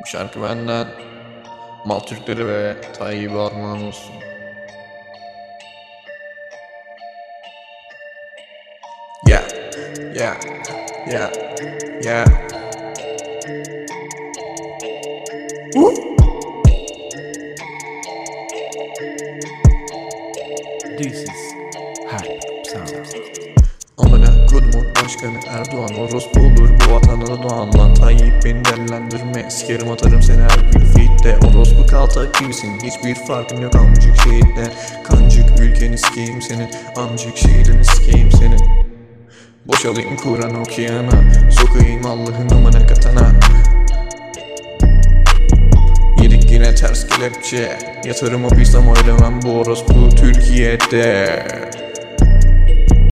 Bu şarkı benden Mal Türkleri ve Tayyip'e armağan olsun. Yeah, yeah, yeah, yeah. Woo! This is Hype Sound. Amına kodumun başkanı Erdoğan Orospu olur bu vatana doğan Tayyip beni dellendirme Sikerim atarım seni her bir fitte Orospu kaltak gibisin hiçbir farkın yok amcık şehitle. Kancık ülkeni sikeyim senin Amcık şehrini sikeyim senin. Boşalayım Kur'an okuyana Sokayım Allah'ın amına katana. Yedik yine ters kelepçe. Yatırım o bilsem oylamam bu orospu Türkiye'de